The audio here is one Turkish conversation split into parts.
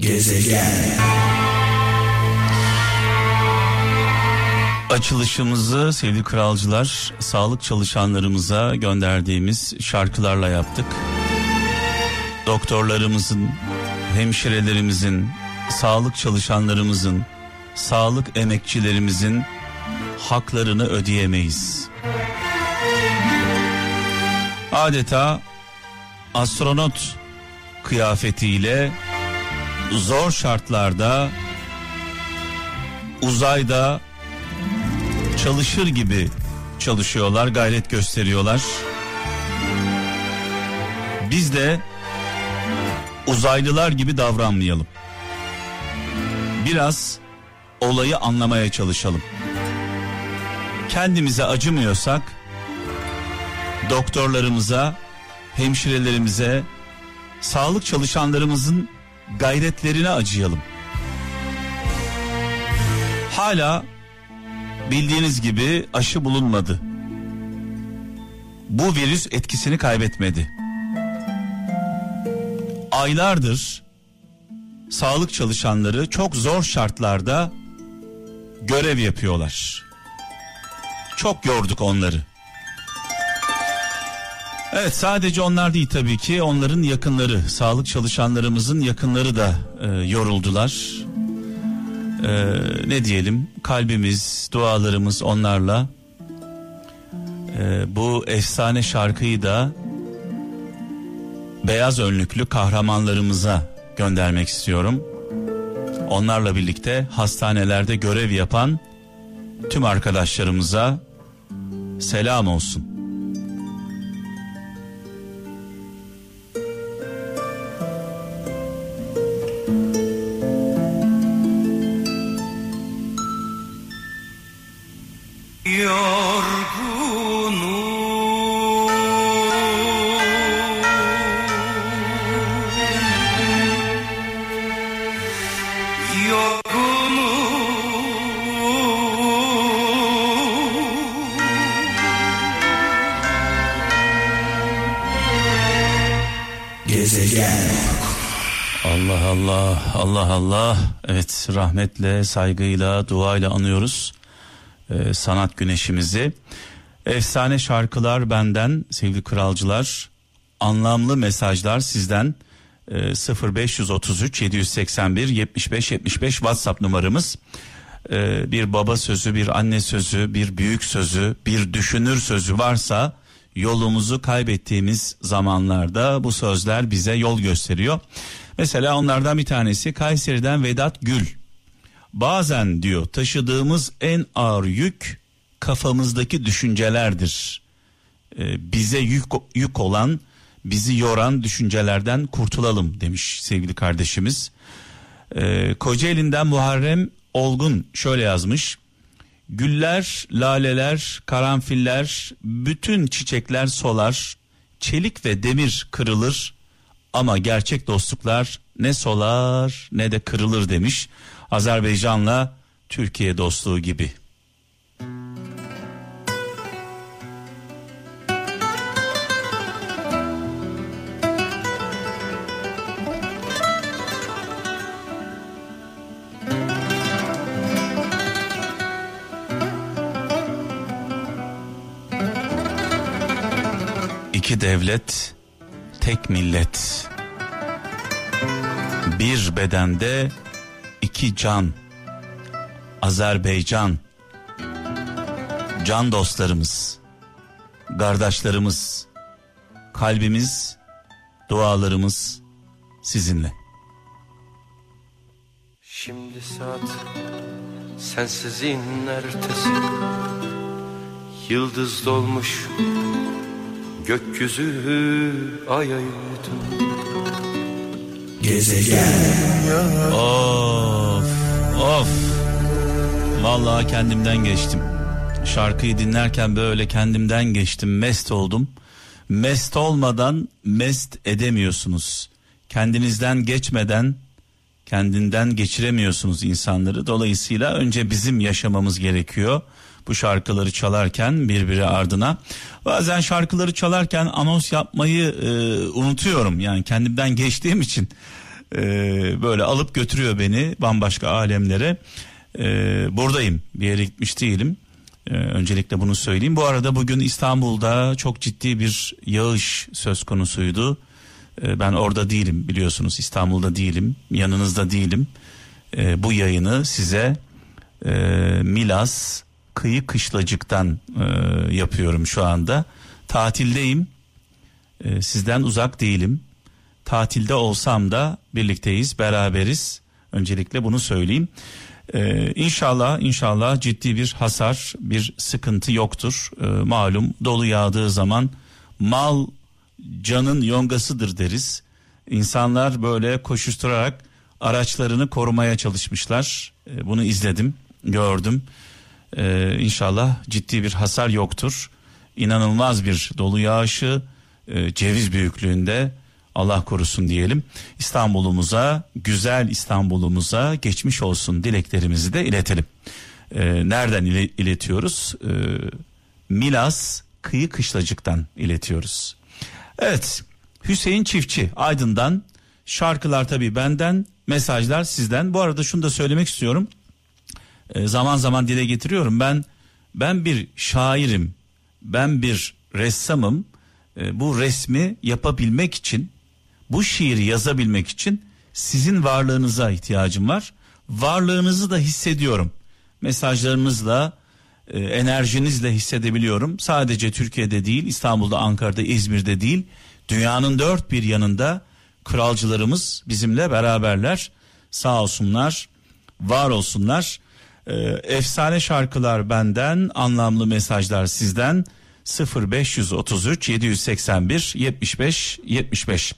Gezegen. Açılışımızı sevgili kralcılar sağlık çalışanlarımıza gönderdiğimiz şarkılarla yaptık. Doktorlarımızın, hemşirelerimizin, sağlık çalışanlarımızın, sağlık emekçilerimizin haklarını ödeyemeyiz. Adeta astronot kıyafetiyle zor şartlarda uzayda çalışır gibi çalışıyorlar, gayret gösteriyorlar. Biz de uzaylılar gibi davranmayalım. Biraz olayı anlamaya çalışalım. Kendimize acımıyorsak doktorlarımıza, hemşirelerimize, sağlık çalışanlarımızın gayretlerine acıyalım. Hala bildiğiniz gibi aşı bulunmadı. Bu virüs etkisini kaybetmedi. Aylardır sağlık çalışanları çok zor şartlarda görev yapıyorlar. Çok yorduk onları. Evet sadece onlar değil tabii ki onların yakınları sağlık çalışanlarımızın yakınları da e, yoruldular. E, ne diyelim kalbimiz dualarımız onlarla e, bu efsane şarkıyı da beyaz önlüklü kahramanlarımıza göndermek istiyorum. Onlarla birlikte hastanelerde görev yapan tüm arkadaşlarımıza selam olsun. Allah Allah Allah Allah. Evet rahmetle saygıyla duayla anıyoruz ee, sanat güneşimizi efsane şarkılar benden sevgili kralcılar anlamlı mesajlar sizden e, 0533 781 75 75 WhatsApp numaramız ee, bir baba sözü bir anne sözü bir büyük sözü bir düşünür sözü varsa yolumuzu kaybettiğimiz zamanlarda bu sözler bize yol gösteriyor. Mesela onlardan bir tanesi Kayseri'den Vedat Gül. Bazen diyor taşıdığımız en ağır yük kafamızdaki düşüncelerdir. Ee, bize yük, yük olan bizi yoran düşüncelerden kurtulalım demiş sevgili kardeşimiz. Ee, Kocaeli'nden Muharrem Olgun şöyle yazmış. Güller, laleler, karanfiller, bütün çiçekler solar, çelik ve demir kırılır ama gerçek dostluklar ne solar ne de kırılır demiş. Azerbaycan'la Türkiye dostluğu gibi. İki devlet, tek millet. Bir bedende iki can. Azerbaycan. Can dostlarımız, kardeşlerimiz, kalbimiz, dualarımız sizinle. Şimdi saat sensizin ertesi Yıldız dolmuş gökyüzü ay aydın Gezegen. Of of. Vallahi kendimden geçtim. Şarkıyı dinlerken böyle kendimden geçtim, mest oldum. Mest olmadan mest edemiyorsunuz. Kendinizden geçmeden kendinden geçiremiyorsunuz insanları. Dolayısıyla önce bizim yaşamamız gerekiyor. Bu şarkıları çalarken birbiri ardına. Bazen şarkıları çalarken anons yapmayı e, unutuyorum. Yani kendimden geçtiğim için e, böyle alıp götürüyor beni bambaşka alemlere. E, buradayım bir yere gitmiş değilim. E, öncelikle bunu söyleyeyim. Bu arada bugün İstanbul'da çok ciddi bir yağış söz konusuydu. E, ben orada değilim biliyorsunuz İstanbul'da değilim yanınızda değilim. E, bu yayını size e, Milas kıyı kışlacıktan e, yapıyorum şu anda. Tatildeyim. E, sizden uzak değilim. Tatilde olsam da birlikteyiz, beraberiz. Öncelikle bunu söyleyeyim. Ee, inşallah inşallah ciddi bir hasar, bir sıkıntı yoktur. Ee, malum dolu yağdığı zaman mal canın yongasıdır deriz. İnsanlar böyle koşuşturarak araçlarını korumaya çalışmışlar. Ee, bunu izledim, gördüm. Ee, inşallah ciddi bir hasar yoktur. İnanılmaz bir dolu yağışı, e, ceviz büyüklüğünde Allah korusun diyelim. İstanbul'umuza, güzel İstanbul'umuza geçmiş olsun dileklerimizi de iletelim. Ee, nereden ile, iletiyoruz? Ee, Milas kıyı kışlacıktan iletiyoruz. Evet Hüseyin Çiftçi Aydın'dan şarkılar tabii benden mesajlar sizden. Bu arada şunu da söylemek istiyorum. Ee, zaman zaman dile getiriyorum ben ben bir şairim ben bir ressamım ee, bu resmi yapabilmek için bu şiiri yazabilmek için sizin varlığınıza ihtiyacım var. Varlığınızı da hissediyorum. Mesajlarınızla, e, enerjinizle hissedebiliyorum. Sadece Türkiye'de değil, İstanbul'da, Ankara'da, İzmir'de değil, dünyanın dört bir yanında kralcılarımız bizimle beraberler. Sağ olsunlar, var olsunlar. E, efsane şarkılar benden, anlamlı mesajlar sizden. 0533 781 75 75.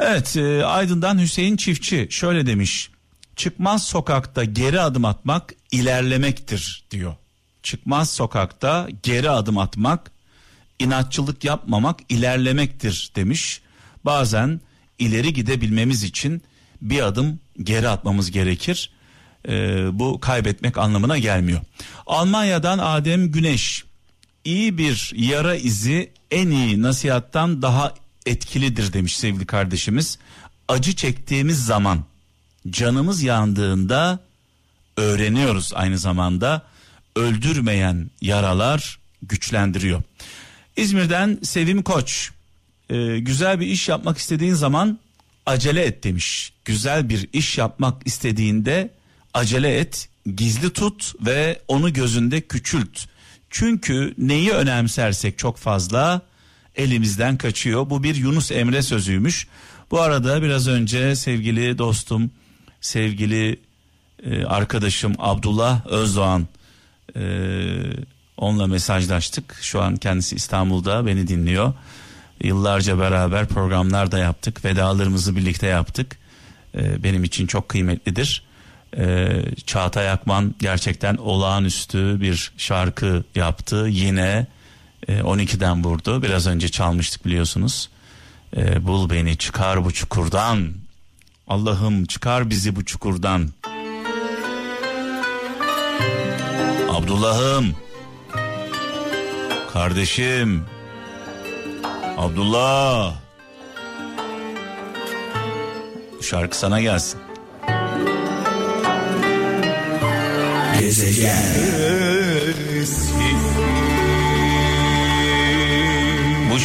Evet e, Aydın'dan Hüseyin Çiftçi şöyle demiş. Çıkmaz sokakta geri adım atmak ilerlemektir diyor. Çıkmaz sokakta geri adım atmak, inatçılık yapmamak ilerlemektir demiş. Bazen ileri gidebilmemiz için bir adım geri atmamız gerekir. Ee, bu kaybetmek anlamına gelmiyor. Almanya'dan Adem Güneş iyi bir yara izi en iyi nasihattan daha etkilidir demiş sevgili kardeşimiz. Acı çektiğimiz zaman canımız yandığında öğreniyoruz aynı zamanda öldürmeyen yaralar güçlendiriyor. İzmir'den Sevim Koç e, güzel bir iş yapmak istediğin zaman acele et demiş. Güzel bir iş yapmak istediğinde acele et, gizli tut ve onu gözünde küçült. Çünkü neyi önemsersek çok fazla elimizden kaçıyor. Bu bir Yunus Emre sözüymüş. Bu arada biraz önce sevgili dostum, sevgili e, arkadaşım Abdullah Özdoğan e, onunla mesajlaştık. Şu an kendisi İstanbul'da beni dinliyor. Yıllarca beraber programlar da yaptık. Vedalarımızı birlikte yaptık. E, benim için çok kıymetlidir. E, Çağatay Akman gerçekten olağanüstü bir şarkı yaptı. Yine 12'den e, vurdu. Biraz önce çalmıştık biliyorsunuz. E, bul beni çıkar bu çukurdan. Allah'ım çıkar bizi bu çukurdan. Abdullah'ım. Kardeşim. Abdullah. Bu şarkı sana gelsin. Gezegen.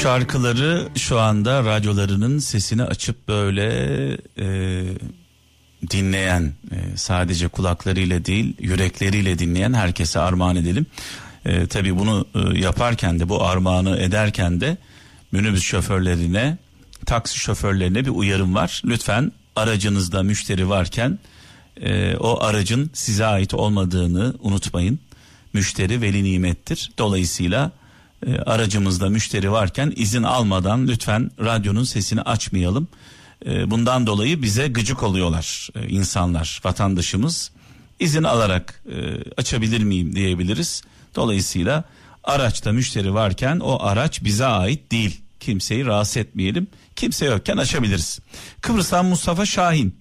Şarkıları şu anda radyolarının sesini açıp böyle e, dinleyen e, sadece kulaklarıyla değil yürekleriyle dinleyen herkese armağan edelim. E, tabii bunu e, yaparken de bu armağanı ederken de minibüs şoförlerine taksi şoförlerine bir uyarım var. Lütfen aracınızda müşteri varken e, o aracın size ait olmadığını unutmayın. Müşteri veli nimettir. Dolayısıyla e, aracımızda müşteri varken izin almadan lütfen radyonun sesini açmayalım. E, bundan dolayı bize gıcık oluyorlar e, insanlar, vatandaşımız. izin alarak açabilir miyim diyebiliriz. Dolayısıyla araçta müşteri varken o araç bize ait değil. Kimseyi rahatsız etmeyelim. Kimse yokken açabiliriz. Kıbrıs'tan Mustafa Şahin.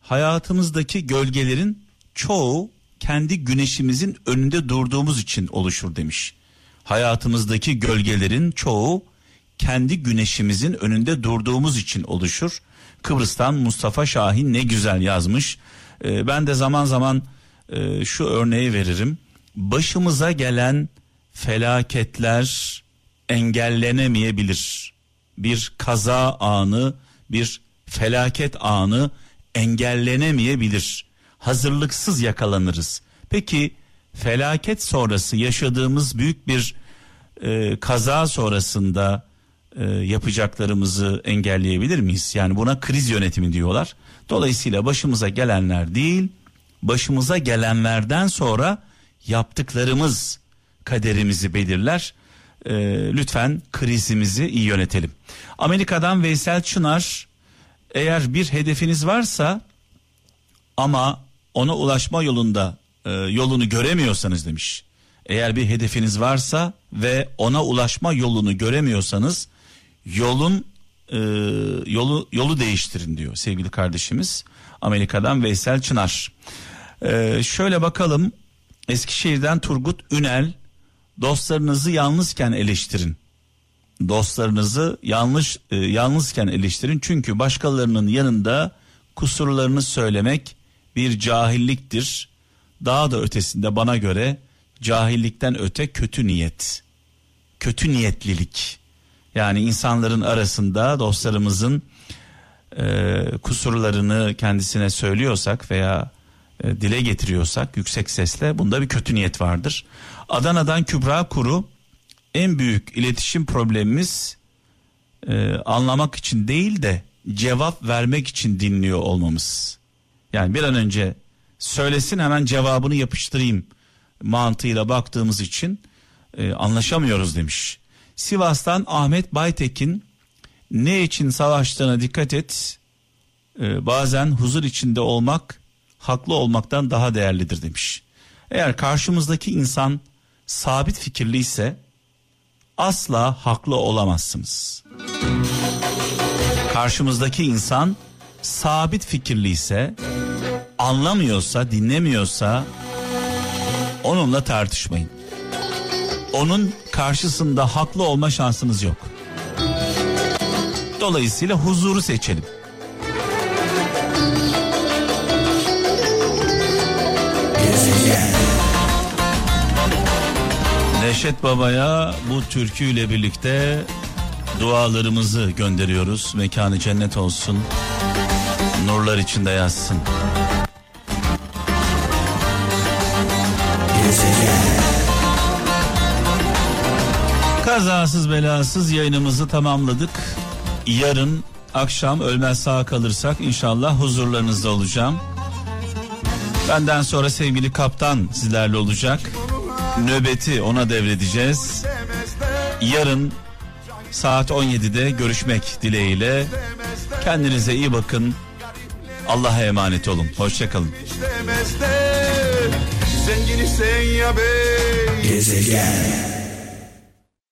Hayatımızdaki gölgelerin çoğu kendi güneşimizin önünde durduğumuz için oluşur demiş hayatımızdaki gölgelerin çoğu kendi güneşimizin önünde durduğumuz için oluşur Kıbrıs'tan Mustafa Şahin ne güzel yazmış. Ee, ben de zaman zaman e, şu örneği veririm. Başımıza gelen felaketler engellenemeyebilir. Bir kaza anı, bir felaket anı engellenemeyebilir. Hazırlıksız yakalanırız. Peki felaket sonrası yaşadığımız büyük bir e, kaza sonrasında e, yapacaklarımızı engelleyebilir miyiz? Yani buna kriz yönetimi diyorlar. Dolayısıyla başımıza gelenler değil, başımıza gelenlerden sonra yaptıklarımız kaderimizi belirler. E, lütfen krizimizi iyi yönetelim. Amerika'dan Veysel Çınar eğer bir hedefiniz varsa ama ona ulaşma yolunda e, yolunu göremiyorsanız demiş. Eğer bir hedefiniz varsa ve ona ulaşma yolunu göremiyorsanız yolun e, yolu yolu değiştirin diyor sevgili kardeşimiz Amerika'dan Veysel Çınar. E, şöyle bakalım Eskişehir'den Turgut Ünel dostlarınızı yalnızken eleştirin. Dostlarınızı yanlış e, yalnızken eleştirin çünkü başkalarının yanında kusurlarını söylemek bir cahilliktir. Daha da ötesinde bana göre cahillikten öte kötü niyet. Kötü niyetlilik. Yani insanların arasında dostlarımızın e, kusurlarını kendisine söylüyorsak veya e, dile getiriyorsak yüksek sesle bunda bir kötü niyet vardır. Adana'dan Kübra Kuru en büyük iletişim problemimiz e, anlamak için değil de cevap vermek için dinliyor olmamız. Yani bir an önce söylesin hemen cevabını yapıştırayım mantığıyla baktığımız için e, anlaşamıyoruz demiş. Sivas'tan Ahmet Baytekin ne için savaştığına dikkat et. E, bazen huzur içinde olmak haklı olmaktan daha değerlidir demiş. Eğer karşımızdaki insan sabit fikirli ise asla haklı olamazsınız. Karşımızdaki insan sabit fikirli ise anlamıyorsa, dinlemiyorsa onunla tartışmayın. Onun karşısında haklı olma şansınız yok. Dolayısıyla huzuru seçelim. Neşet Baba'ya bu türküyle birlikte dualarımızı gönderiyoruz. Mekanı cennet olsun. Nurlar içinde yazsın. Kazasız belasız yayınımızı tamamladık. Yarın akşam ölmez sağ kalırsak inşallah huzurlarınızda olacağım. Benden sonra sevgili kaptan sizlerle olacak. Nöbeti ona devredeceğiz. Yarın saat 17'de görüşmek dileğiyle. Kendinize iyi bakın. Allah'a emanet olun. Hoşçakalın. Zengini sen ya bey Gezegen